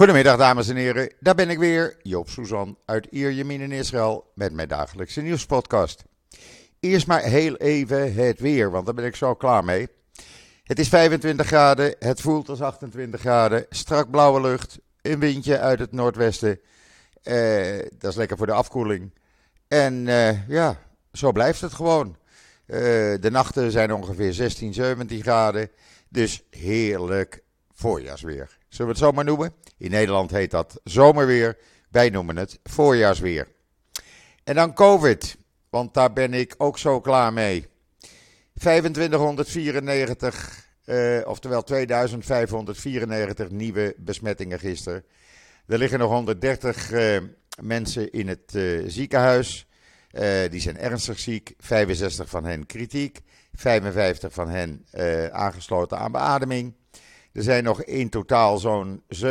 Goedemiddag dames en heren, daar ben ik weer, Joop Suzan uit Ierjemien in Israël met mijn dagelijkse nieuwspodcast. Eerst maar heel even het weer, want daar ben ik zo klaar mee. Het is 25 graden, het voelt als 28 graden, strak blauwe lucht, een windje uit het noordwesten. Eh, dat is lekker voor de afkoeling. En eh, ja, zo blijft het gewoon. Eh, de nachten zijn ongeveer 16, 17 graden, dus heerlijk voorjaarsweer. Zullen we het zo maar noemen? In Nederland heet dat zomerweer. Wij noemen het voorjaarsweer. En dan COVID, want daar ben ik ook zo klaar mee. 2594, eh, oftewel 2594 nieuwe besmettingen gisteren. Er liggen nog 130 eh, mensen in het eh, ziekenhuis. Eh, die zijn ernstig ziek. 65 van hen kritiek. 55 van hen eh, aangesloten aan beademing. Er zijn nog in totaal zo'n 17.229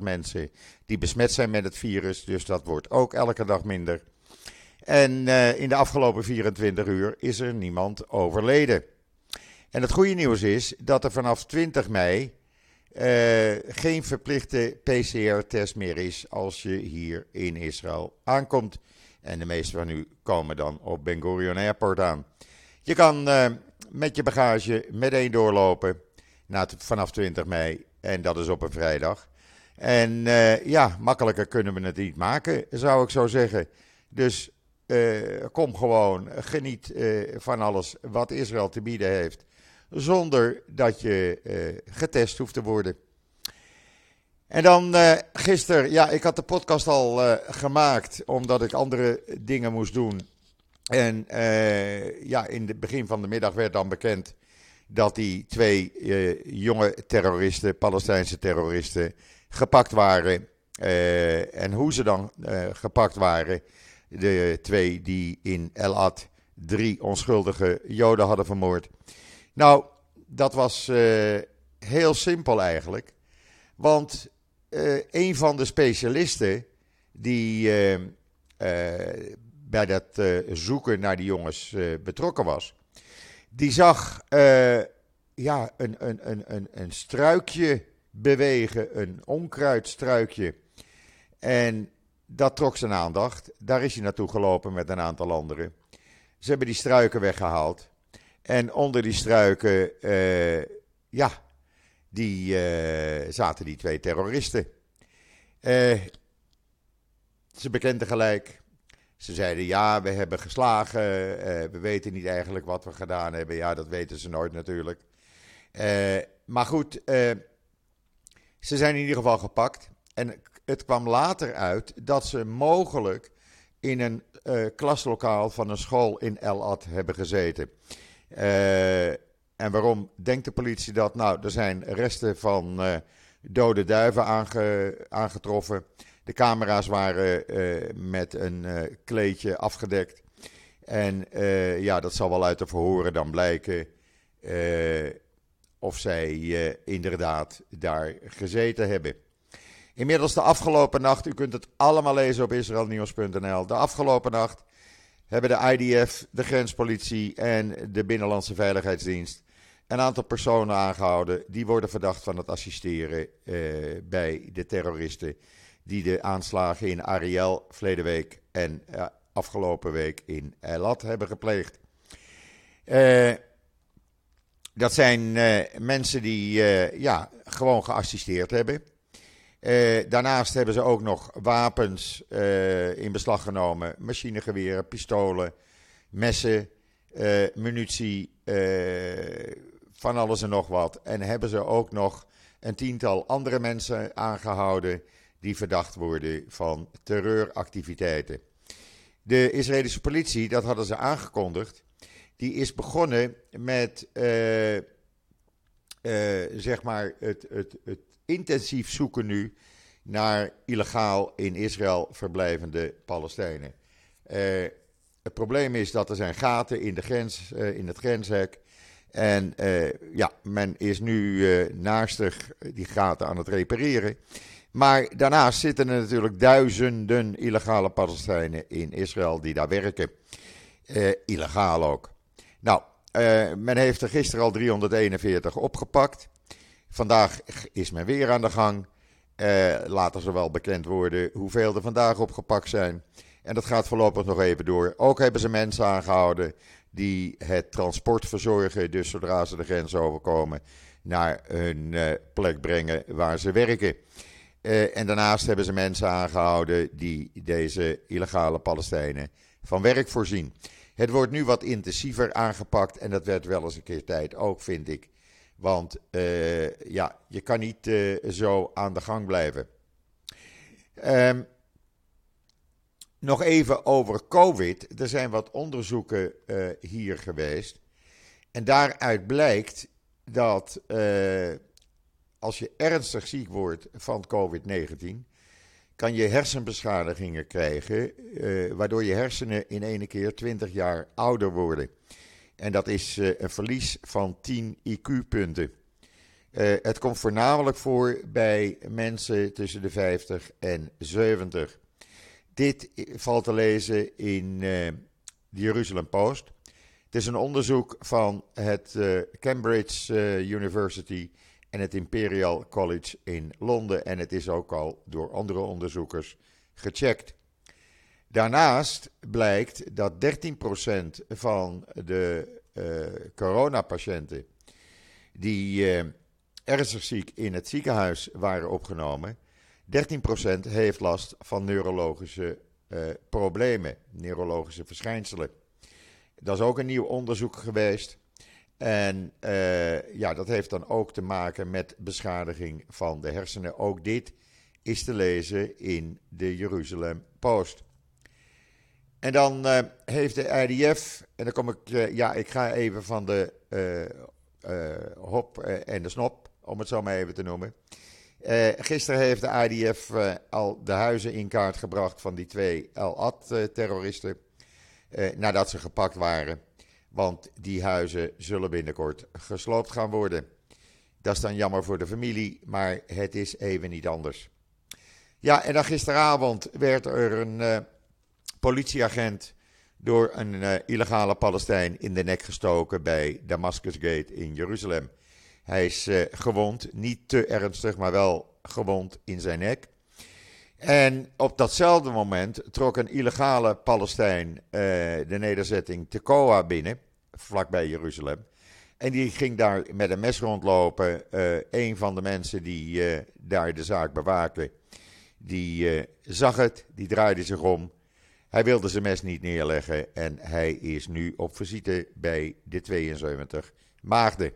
mensen die besmet zijn met het virus. Dus dat wordt ook elke dag minder. En uh, in de afgelopen 24 uur is er niemand overleden. En het goede nieuws is dat er vanaf 20 mei uh, geen verplichte PCR-test meer is als je hier in Israël aankomt. En de meeste van u komen dan op Ben Gurion Airport aan. Je kan uh, met je bagage meteen doorlopen na vanaf 20 mei. En dat is op een vrijdag. En uh, ja, makkelijker kunnen we het niet maken, zou ik zo zeggen. Dus uh, kom gewoon, geniet uh, van alles wat Israël te bieden heeft. Zonder dat je getest hoeft te worden. En dan gisteren, ja, ik had de podcast al gemaakt omdat ik andere dingen moest doen. En ja, in het begin van de middag werd dan bekend dat die twee uh, jonge terroristen, Palestijnse terroristen, gepakt waren. Uh, en hoe ze dan gepakt waren. De twee die in El Ad drie onschuldige Joden hadden vermoord. Nou, dat was heel simpel eigenlijk. Want een van de specialisten die bij dat zoeken naar die jongens betrokken was die zag uh, ja, een, een, een, een, een struikje bewegen, een onkruidstruikje. En dat trok zijn aandacht. Daar is hij naartoe gelopen met een aantal anderen. Ze hebben die struiken weggehaald. En onder die struiken, ja, die, zaten die twee terroristen. ze bekenden gelijk ze zeiden ja, we hebben geslagen, uh, we weten niet eigenlijk wat we gedaan hebben. Ja, dat weten ze nooit natuurlijk. Uh, maar goed, uh, ze zijn in ieder geval gepakt. En het kwam later uit dat ze mogelijk in een klaslokaal van een school in El Ad hebben gezeten. en waarom denkt de politie dat? Nou, er zijn resten van dode duiven aange, aangetroffen. De camera's waren uh, met een uh, kleedje afgedekt. En uh, ja, dat zal wel uit de verhoren dan blijken of zij inderdaad daar gezeten hebben. Inmiddels de afgelopen nacht, u kunt het allemaal lezen op israelnieuws.nl. De afgelopen nacht hebben de IDF, de grenspolitie en de Binnenlandse Veiligheidsdienst een aantal personen aangehouden. Die worden verdacht van het assisteren bij de terroristen die de aanslagen in Ariel verleden week en uh, afgelopen week in Elat hebben gepleegd. Uh, dat zijn uh, mensen die ja, gewoon geassisteerd hebben. daarnaast hebben ze ook nog wapens in beslag genomen: machinegeweren, pistolen, messen, munitie, van alles en nog wat. En hebben ze ook nog een tiental andere mensen aangehouden die verdacht worden van terreuractiviteiten. De Israëlische politie, dat hadden ze aangekondigd, die is begonnen met uh, uh, zeg maar het, het, het intensief zoeken nu naar illegaal in Israël verblijvende Palestijnen. Uh, het probleem is dat er zijn gaten in, de grens, in het grenshek. En ja, men is nu naastig die gaten aan het repareren. Maar daarnaast zitten er natuurlijk duizenden illegale Palestijnen in Israël die daar werken. Uh, illegaal ook. Nou, uh, men heeft er gisteren al 341 opgepakt. Vandaag is men weer aan de gang. Uh, later zal wel bekend worden hoeveel er vandaag opgepakt zijn. En dat gaat voorlopig nog even door. Ook hebben ze mensen aangehouden die het transport verzorgen. Dus zodra ze de grens overkomen, naar hun plek brengen waar ze werken. Uh, en daarnaast hebben ze mensen aangehouden die deze illegale Palestijnen van werk voorzien. Het wordt nu wat intensiever aangepakt en dat werd wel eens een keer tijd ook, vind ik. Want uh, ja, je kan niet uh, zo aan de gang blijven. Um, nog even over COVID. Er zijn wat onderzoeken hier geweest. En daaruit blijkt dat als je ernstig ziek wordt van COVID-19, kan je hersenbeschadigingen krijgen, waardoor je hersenen in ene keer 20 jaar ouder worden. En dat is uh, een verlies van 10 IQ-punten. Uh, het komt voornamelijk voor bij mensen tussen de 50 en 70. Dit valt te lezen in de Jerusalem Post. Het is een onderzoek van het Cambridge University en het Imperial College in Londen. En het is ook al door andere onderzoekers gecheckt. Daarnaast blijkt dat 13% van de uh, coronapatiënten die uh, ernstig ziek in het ziekenhuis waren opgenomen, 13% heeft last van neurologische uh, problemen, neurologische verschijnselen. Dat is ook een nieuw onderzoek geweest. En ja, dat heeft dan ook te maken met beschadiging van de hersenen. Ook dit is te lezen in de Jeruzalem Post. En dan uh, heeft de IDF, en dan kom ik, uh, ja, ik ga even van de hop en de snop, om het zo maar even te noemen. gisteren heeft de IDF al de huizen in kaart gebracht van die twee Al-Ad-terroristen, nadat ze gepakt waren. Want die huizen zullen binnenkort gesloopt gaan worden. Dat is dan jammer voor de familie, maar het is even niet anders. Ja, en dan gisteravond werd er een politieagent door een uh, illegale Palestijn in de nek gestoken bij Damascus Gate in Jeruzalem. Hij is uh, gewond, niet te ernstig, maar wel gewond in zijn nek. En op datzelfde moment trok een illegale Palestijn de nederzetting Tekoa binnen, vlakbij Jeruzalem. En die ging daar met een mes rondlopen. een van de mensen die daar de zaak bewaakte, die zag het, die draaide zich om hij wilde zijn mes niet neerleggen en hij is nu op visite bij de 72 maagden.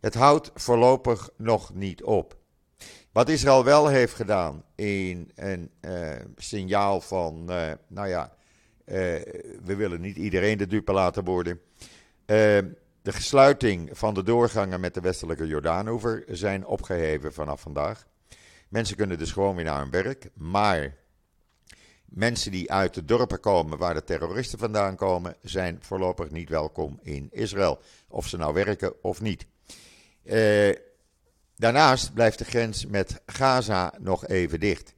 Het houdt voorlopig nog niet op. Wat Israël wel heeft gedaan in een uh, signaal van, uh, nou ja, uh, we willen niet iedereen de dupe laten worden. De gesluiting van de doorgangen met de westelijke Jordaanoever zijn opgeheven vanaf vandaag. Mensen kunnen dus gewoon weer naar hun werk, maar Mensen die uit de dorpen komen waar de terroristen vandaan komen, zijn voorlopig niet welkom in Israël. Of ze nou werken of niet. Eh, daarnaast blijft de grens met Gaza nog even dicht.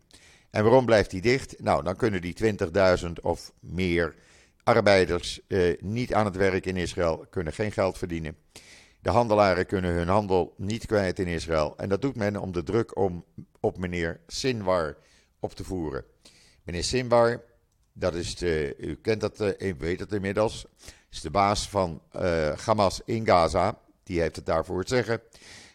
En waarom blijft die dicht? Nou, dan kunnen die 20.000 of meer arbeiders eh, niet aan het werk in Israël, kunnen geen geld verdienen. De handelaren kunnen hun handel niet kwijt in Israël. En dat doet men om de druk om, op meneer Sinwar op te voeren. Meneer Simbar, dat is de, u kent dat, uh, u weet het inmiddels, is de baas van uh, Hamas in Gaza. Die heeft het daarvoor het zeggen.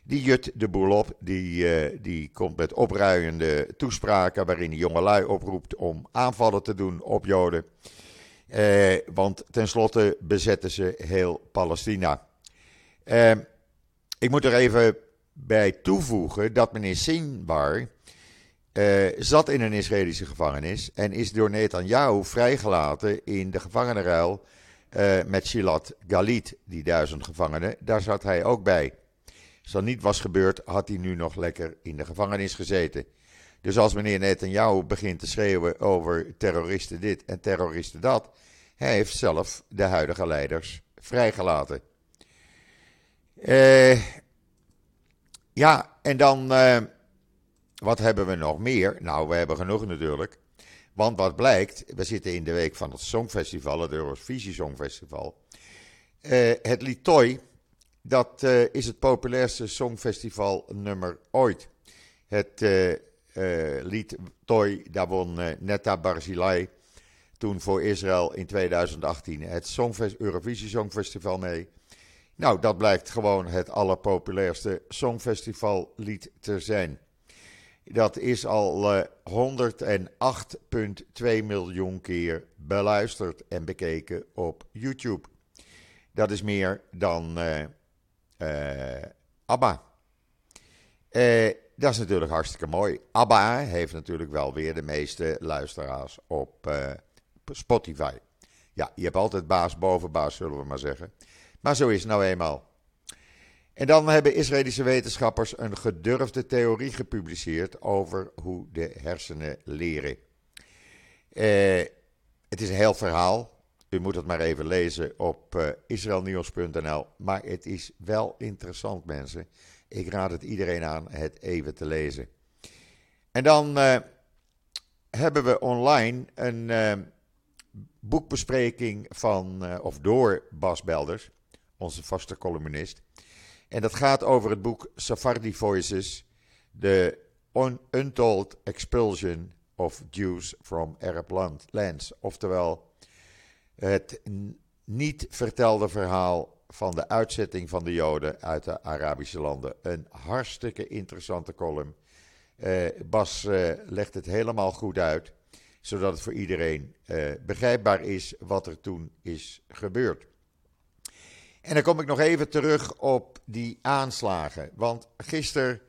Die jut de boel op. Die, uh, die komt met opruiende toespraken waarin de jongelui oproept om aanvallen te doen op Joden. Want tenslotte bezetten ze heel Palestina. ik moet er even bij toevoegen dat meneer Sinbar uh, zat in een Israëlische gevangenis en is door Netanyahu vrijgelaten in de gevangenenruil uh, met Shilat Galit, die duizend gevangenen. Daar zat hij ook bij. Als dat niet was gebeurd, had hij nu nog lekker in de gevangenis gezeten. Dus als meneer Netanyahu begint te schreeuwen over terroristen dit en terroristen dat, hij heeft zelf de huidige leiders vrijgelaten. Uh, ja, en dan wat hebben we nog meer? Nou, we hebben genoeg natuurlijk. Want wat blijkt, we zitten in de week van het Songfestival, het Eurovisie Songfestival. Uh, het lied Toy dat is het populairste songfestival nummer ooit. Het lied Toy, daar won Netta Barzilai toen voor Israël in 2018 het Songfest, Eurovisie Songfestival mee. Nou, dat blijkt gewoon het allerpopulairste songfestivallied te zijn. Dat is al uh, eh, 108,2 miljoen keer beluisterd en bekeken op YouTube. Dat is meer dan uh, uh, ABBA. Dat is natuurlijk hartstikke mooi. ABBA heeft natuurlijk wel weer de meeste luisteraars op Spotify. Ja, je hebt altijd baas boven baas, zullen we maar zeggen. Maar zo is het nou eenmaal. En dan hebben Israëlische wetenschappers een gedurfde theorie gepubliceerd over hoe de hersenen leren. Eh, het is een heel verhaal. U moet het maar even lezen op uh, israelnieuws.nl. Maar het is wel interessant, mensen. Ik raad het iedereen aan het even te lezen. En dan uh, hebben we online een uh, boekbespreking van, of door Bas Belders, onze vaste columnist. En dat gaat over het boek Sephardi Voices: The Untold Expulsion of Jews from Arab Lands. Oftewel, het niet vertelde verhaal van de uitzetting van de Joden uit de Arabische landen. Een hartstikke interessante column. Uh, Bas uh, legt het helemaal goed uit, zodat het voor iedereen uh, begrijpbaar is wat er toen is gebeurd. En dan kom ik nog even terug op die aanslagen. Want gisteren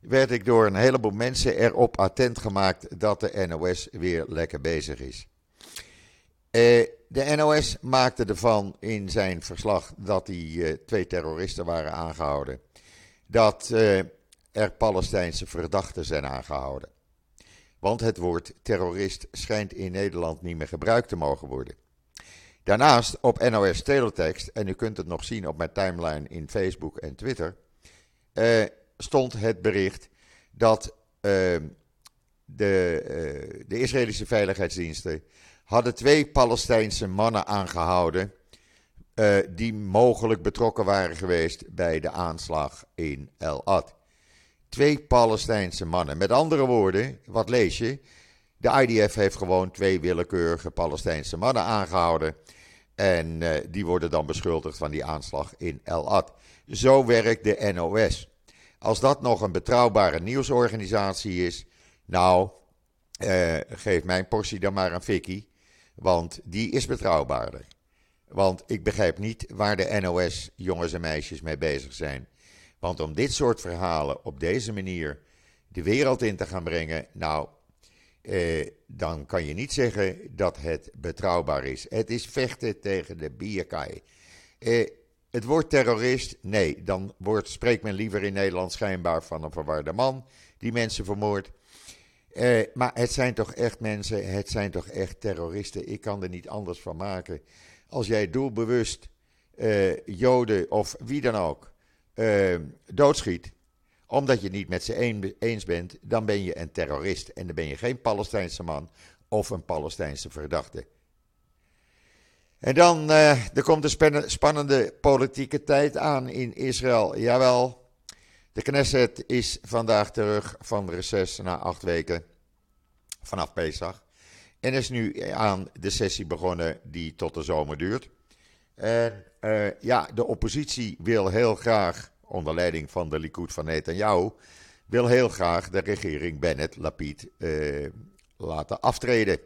werd ik door een heleboel mensen erop attent gemaakt dat de NOS weer lekker bezig is. Eh, de NOS maakte ervan in zijn verslag dat die eh, twee terroristen waren aangehouden. Dat eh, er Palestijnse verdachten zijn aangehouden. Want het woord terrorist schijnt in Nederland niet meer gebruikt te mogen worden. Daarnaast op NOS Teletext, en u kunt het nog zien op mijn timeline in Facebook en Twitter, stond het bericht dat de, de Israëlische veiligheidsdiensten hadden twee Palestijnse mannen aangehouden die mogelijk betrokken waren geweest bij de aanslag in El Ad. Twee Palestijnse mannen. Met andere woorden, wat lees je? De IDF heeft gewoon twee willekeurige Palestijnse mannen aangehouden en uh, die worden dan beschuldigd van die aanslag in El Ad. Zo werkt de NOS. Als dat nog een betrouwbare nieuwsorganisatie is, nou, uh, geef mijn portie dan maar een fikkie. Want die is betrouwbaarder. Want ik begrijp niet waar de NOS jongens en meisjes mee bezig zijn. Want om dit soort verhalen op deze manier de wereld in te gaan brengen, nou, eh, dan kan je niet zeggen dat het betrouwbaar is. Het is vechten tegen de bierkai. Eh, het woord terrorist, nee, dan wordt, spreekt men liever in Nederland schijnbaar van een verwarde man die mensen vermoordt. Eh, maar het zijn toch echt mensen, het zijn toch echt terroristen. Ik kan er niet anders van maken. Als jij doelbewust eh, Joden of wie dan ook eh, doodschiet, omdat je het niet met ze eens bent, dan ben je een terrorist. En dan ben je geen Palestijnse man of een Palestijnse verdachte. En dan uh, er komt een spannende politieke tijd aan in Israël. Jawel, de Knesset is vandaag terug van reces na acht weken vanaf Pesach. En is nu aan de sessie begonnen die tot de zomer duurt. En uh, ja, de oppositie wil heel graag onder leiding van de Likud van Netanyahu, wil heel graag de regering Bennett-Lapid eh, laten aftreden.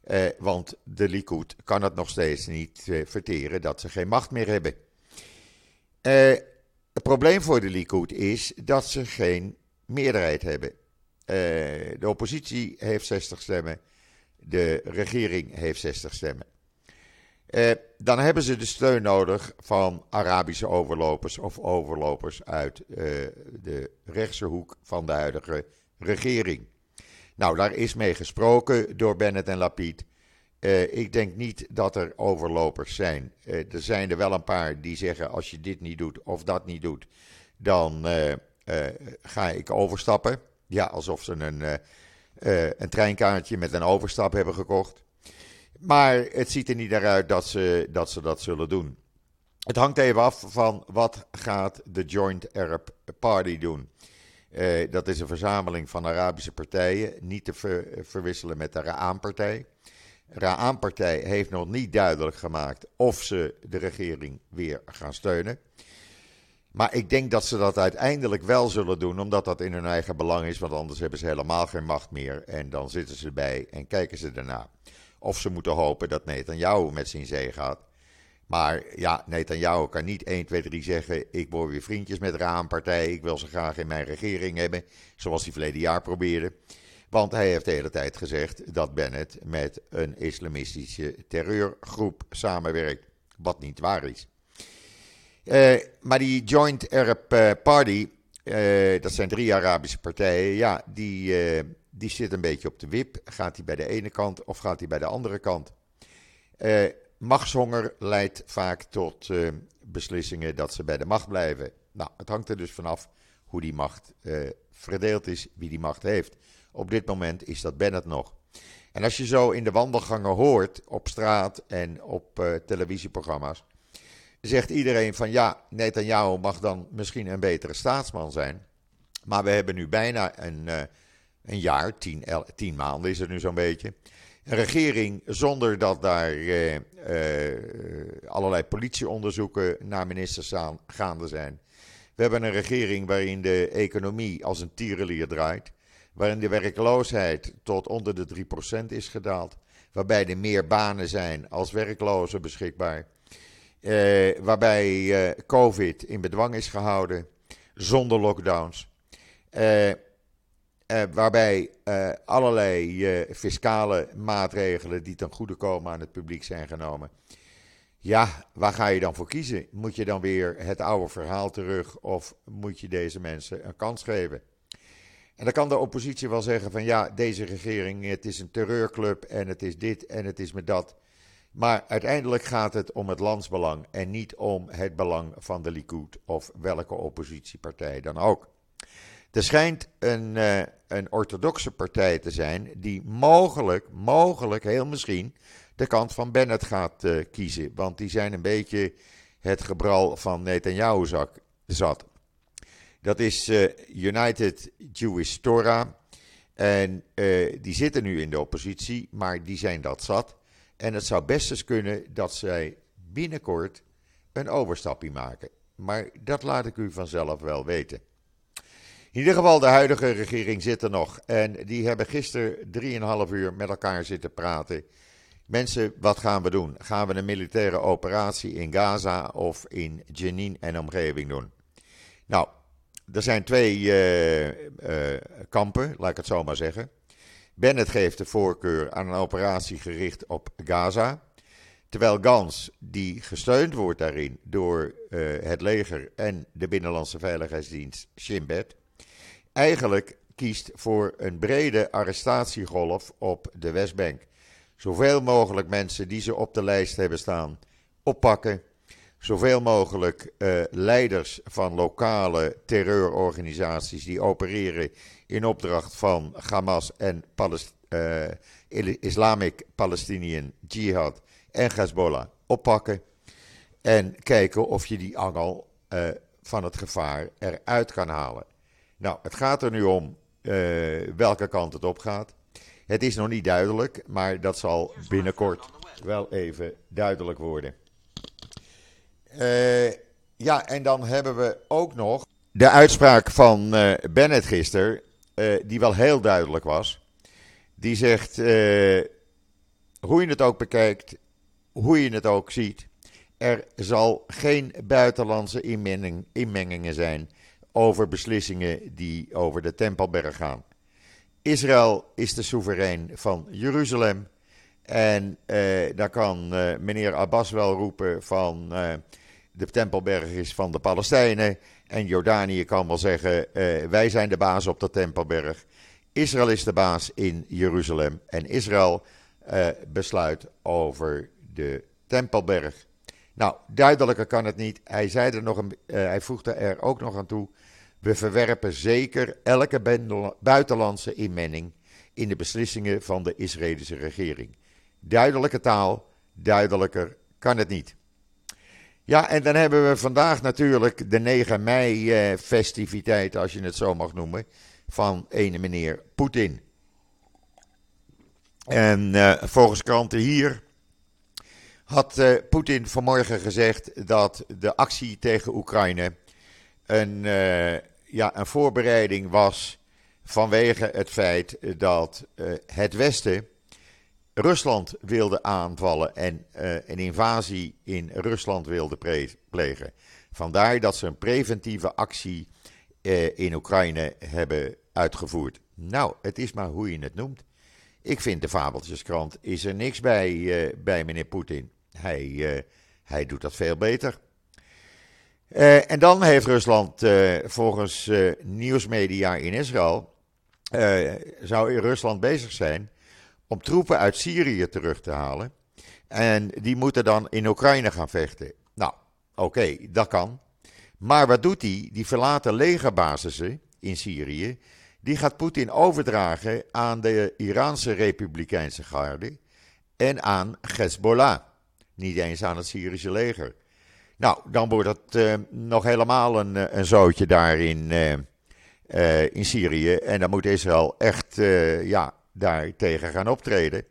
Eh, want de Likud kan het nog steeds niet eh, verteren dat ze geen macht meer hebben. Het probleem voor de Likud is dat ze geen meerderheid hebben. Eh, de oppositie heeft 60 stemmen, de regering heeft 60 stemmen. Eh, dan hebben ze de steun nodig van Arabische overlopers of overlopers uit eh, de rechtse hoek van de huidige regering. Nou, daar is mee gesproken door Bennett en Lapid. Uh, ik denk niet dat er overlopers zijn. Uh, er zijn er wel een paar die zeggen: als je dit niet doet of dat niet doet, dan uh, ga ik overstappen. Ja, alsof ze een, een treinkaartje met een overstap hebben gekocht. Maar het ziet er niet naar uit dat ze dat, ze dat zullen doen. het hangt even af van wat gaat de Joint Arab Party doen. Dat is een verzameling van Arabische partijen, niet te ver, verwisselen met de Ra'an-partij. Ra'an-partij heeft nog niet duidelijk gemaakt of ze de regering weer gaan steunen. Maar ik denk dat ze dat uiteindelijk wel zullen doen, omdat dat in hun eigen belang is, want anders hebben ze helemaal geen macht meer. En dan zitten ze erbij en kijken ze erna. Of ze moeten hopen dat Netanyahu met zijn zee gaat. Maar ja, Netanyahu kan niet 1, 2, 3 zeggen: Ik word weer vriendjes met Raampartij. Ik wil ze graag in mijn regering hebben. Zoals hij verleden jaar probeerde. Want hij heeft de hele tijd gezegd dat Bennett met een islamistische terreurgroep samenwerkt. Wat niet waar is. Uh, maar die Joint Arab eh, Party, uh, dat zijn drie Arabische partijen, ja, die, die zit een beetje op de wip. Gaat hij bij de ene kant of gaat hij bij de andere kant? machtshonger leidt vaak tot beslissingen dat ze bij de macht blijven. Nou, het hangt er dus vanaf hoe die macht verdeeld is, wie die macht heeft. Op dit moment is dat Bennett nog. En als je zo in de wandelgangen hoort, op straat en op televisieprogramma's, zegt iedereen van ja, Netanyahu mag dan misschien een betere staatsman zijn. Maar we hebben nu bijna een, uh, een jaar, tien, el, tien, maanden is het nu zo'n beetje. Een regering zonder dat daar uh, allerlei politieonderzoeken naar ministers gaande zijn. We hebben een regering waarin de economie als een tierenlier draait. Waarin de werkloosheid tot onder de 3% is gedaald. Waarbij er meer banen zijn als werklozen beschikbaar. Uh, waarbij uh, COVID in bedwang is gehouden, zonder lockdowns. Uh, waarbij allerlei fiscale maatregelen die ten goede komen aan het publiek zijn genomen. Ja, waar ga je dan voor kiezen? Moet je dan weer het oude verhaal terug of moet je deze mensen een kans geven? En dan kan de oppositie wel zeggen van ja, deze regering, het is een terreurclub en het is dit en het is met dat. Maar uiteindelijk gaat het om het landsbelang en niet om het belang van de Likud of welke oppositiepartij dan ook. Er schijnt een, uh, een orthodoxe partij te zijn die mogelijk, mogelijk, heel misschien, de kant van Bennett gaat uh, kiezen. Want die zijn een beetje het gebral van Netanyahu zat. Dat is uh, United Jewish Torah. En die zitten nu in de oppositie, maar die zijn dat zat. En het zou best eens kunnen dat zij binnenkort een overstapje maken. Maar dat laat ik u vanzelf wel weten. In ieder geval, de huidige regering zit er nog. En die hebben gisteren 3,5 uur met elkaar zitten praten. Mensen, wat gaan we doen? Gaan we een militaire operatie in Gaza of in Jenin en omgeving doen? Nou, er zijn twee uh, uh, kampen, laat ik het zo maar zeggen. Bennett geeft de voorkeur aan een operatie gericht op Gaza. Terwijl Gans, die gesteund wordt daarin door uh, het leger en de Binnenlandse Veiligheidsdienst Shin Bet, eigenlijk kiest voor een brede arrestatiegolf op de Westbank. Zoveel mogelijk mensen die ze op de lijst hebben staan oppakken. Zoveel mogelijk uh, leiders van lokale terreurorganisaties die opereren in opdracht van Hamas en Palest uh, Islamic Palestinian Jihad en Hezbollah oppakken. En kijken of je die angel uh, van het gevaar eruit kan halen. Nou, het gaat er nu om welke kant het op gaat. Het is nog niet duidelijk, maar dat zal binnenkort wel even duidelijk worden. Ja, en dan hebben we ook nog de uitspraak van Bennett gisteren uh, die wel heel duidelijk was. Die zegt, uh, hoe je het ook bekijkt, hoe je het ook ziet, er zal geen buitenlandse inmenging, inmengingen zijn over beslissingen die over de Tempelberg gaan. Israël is de soeverein van Jeruzalem. En uh, daar kan meneer Abbas wel roepen van de Tempelberg is van de Palestijnen. En Jordanië kan wel zeggen: uh, wij zijn de baas op de Tempelberg. Israël is de baas in Jeruzalem. En Israël uh, besluit over de Tempelberg. Nou, duidelijker kan het niet. Hij, zei er nog een, uh, hij voegde er ook nog aan toe. We verwerpen zeker elke buitenlandse inmenging in de beslissingen van de Israëlische regering. Duidelijke taal, duidelijker kan het niet. Ja, en dan hebben we vandaag natuurlijk de 9 mei-festiviteit, als je het zo mag noemen, van ene meneer Poetin. En uh, volgens kranten hier had uh, Poetin vanmorgen gezegd dat de actie tegen Oekraïne een, ja, een voorbereiding was vanwege het feit dat het Westen Rusland wilde aanvallen en een invasie in Rusland wilde plegen. Vandaar dat ze een preventieve actie in Oekraïne hebben uitgevoerd. Nou, het is maar hoe je het noemt. Ik vind de Fabeltjeskrant is er niks bij, uh, bij meneer Poetin. Hij, hij doet dat veel beter. En dan heeft Rusland volgens nieuwsmedia in Israël, zou Rusland bezig zijn om troepen uit Syrië terug te halen. En die moeten dan in Oekraïne gaan vechten. Nou, oké, dat kan. Maar wat doet hij? Die verlaten legerbasissen in Syrië die gaat Poetin overdragen aan de Iraanse Republikeinse Garde en aan Hezbollah. Niet eens aan het Syrische leger. Nou, dan wordt het uh, nog helemaal een, eh, een zootje daar in, uh, in Syrië. En dan moet Israël echt ja, daar tegen gaan optreden.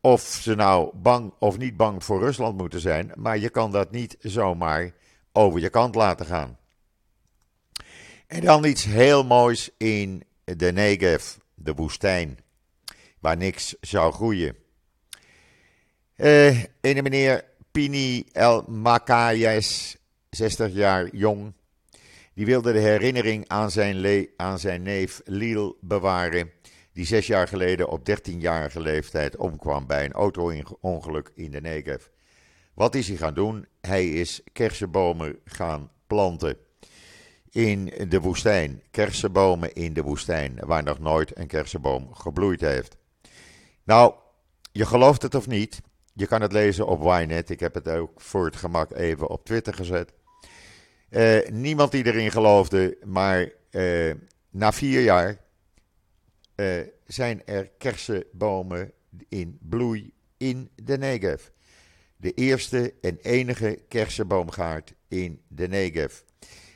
Of ze nou bang of niet bang voor Rusland moeten zijn. Maar je kan dat niet zomaar over je kant laten gaan. En dan iets heel moois in de Negev, de woestijn, waar niks zou groeien. Uh, ene meneer Pini El Makayes, 60 jaar jong, die wilde de herinnering aan zijn, aan zijn neef Lil bewaren, die zes jaar geleden op 13-jarige leeftijd omkwam bij een auto-ongeluk in de Negev. Wat is hij gaan doen? Hij is kersenbomen gaan planten in de woestijn. Kersenbomen in de woestijn, waar nog nooit een kersenboom gebloeid heeft. Nou, je gelooft het of niet, je kan het lezen op Ynet. Ik heb het ook voor het gemak even op Twitter gezet. Uh, niemand die erin geloofde, maar uh, na vier jaar uh, zijn er kersenbomen in bloei in de Negev. De eerste en enige kersenboomgaard in de Negev.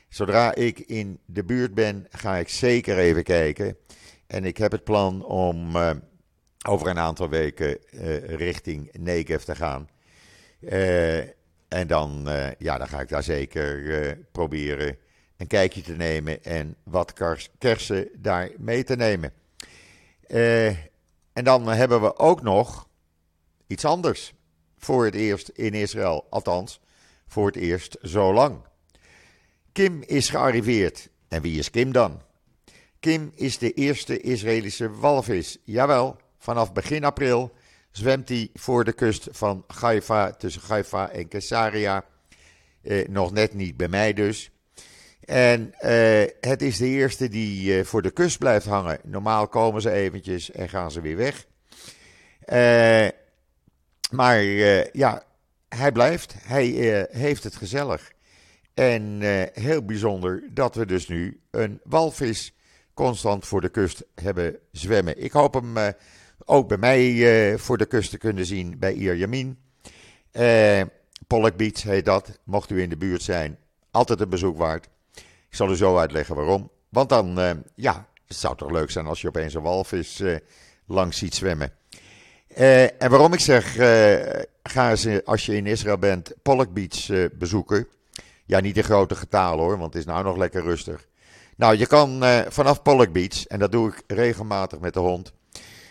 Zodra ik in de buurt ben, ga ik zeker even kijken. En ik heb het plan om uh, over een aantal weken uh, richting Negev te gaan. En dan, ja, dan ga ik daar zeker proberen een kijkje te nemen en wat kersen daar mee te nemen. En dan hebben we ook nog iets anders. Voor het eerst in Israël, althans voor het eerst zo lang. Kim is gearriveerd. En wie is Kim dan? Kim is de eerste Israëlische walvis. Jawel, vanaf begin april zwemt hij voor de kust van Haifa, tussen Haifa en Caesarea. Eh, nog net niet bij mij dus. En eh, het is de eerste die eh, voor de kust blijft hangen. Normaal komen ze eventjes en gaan ze weer weg. Eh, maar ja, hij blijft. Hij heeft het gezellig. En heel bijzonder dat we dus nu een walvis constant voor de kust hebben zwemmen. Ik hoop hem ook bij mij voor de kust te kunnen zien bij Ierjamin. Pollock Beach heet dat, mocht u in de buurt zijn. Altijd een bezoek waard. Ik zal u zo uitleggen waarom. Want dan, ja, het zou toch leuk zijn als je opeens een walvis langs ziet zwemmen. en waarom ik zeg, ga eens als je in Israël bent, Pollock Beach bezoeken. Ja, niet in grote getalen hoor, want het is nou nog lekker rustig. Nou, je kan uh, vanaf Pollock Beach, en dat doe ik regelmatig met de hond,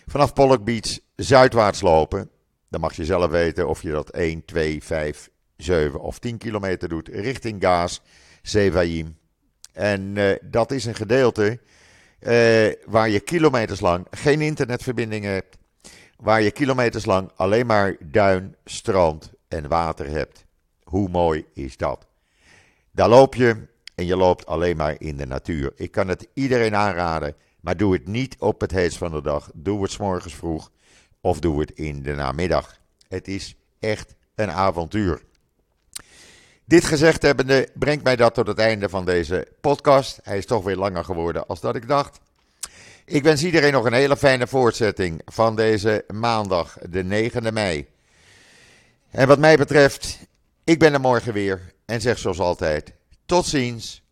vanaf Pollock Beach zuidwaarts lopen. Dan mag je zelf weten of je dat 1, 2, 5, 7 of 10 kilometer doet richting Gaas, Zevaim. En uh, dat is een gedeelte uh, waar je kilometers lang geen internetverbinding hebt. Waar je kilometers lang alleen maar duin, strand en water hebt. Hoe mooi is dat? Daar loop je en je loopt alleen maar in de natuur. Ik kan het iedereen aanraden, maar doe het niet op het heetst van de dag. Doe het s morgens vroeg of doe het in de namiddag. Het is echt een avontuur. Dit gezegd hebbende brengt mij dat tot het einde van deze podcast. Hij is toch weer langer geworden als dat ik dacht. Ik wens iedereen nog een hele fijne voortzetting van deze maandag, de 9e mei. En wat mij betreft Ik ben er morgen weer en zeg zoals altijd: tot ziens,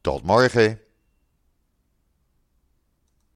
tot morgen.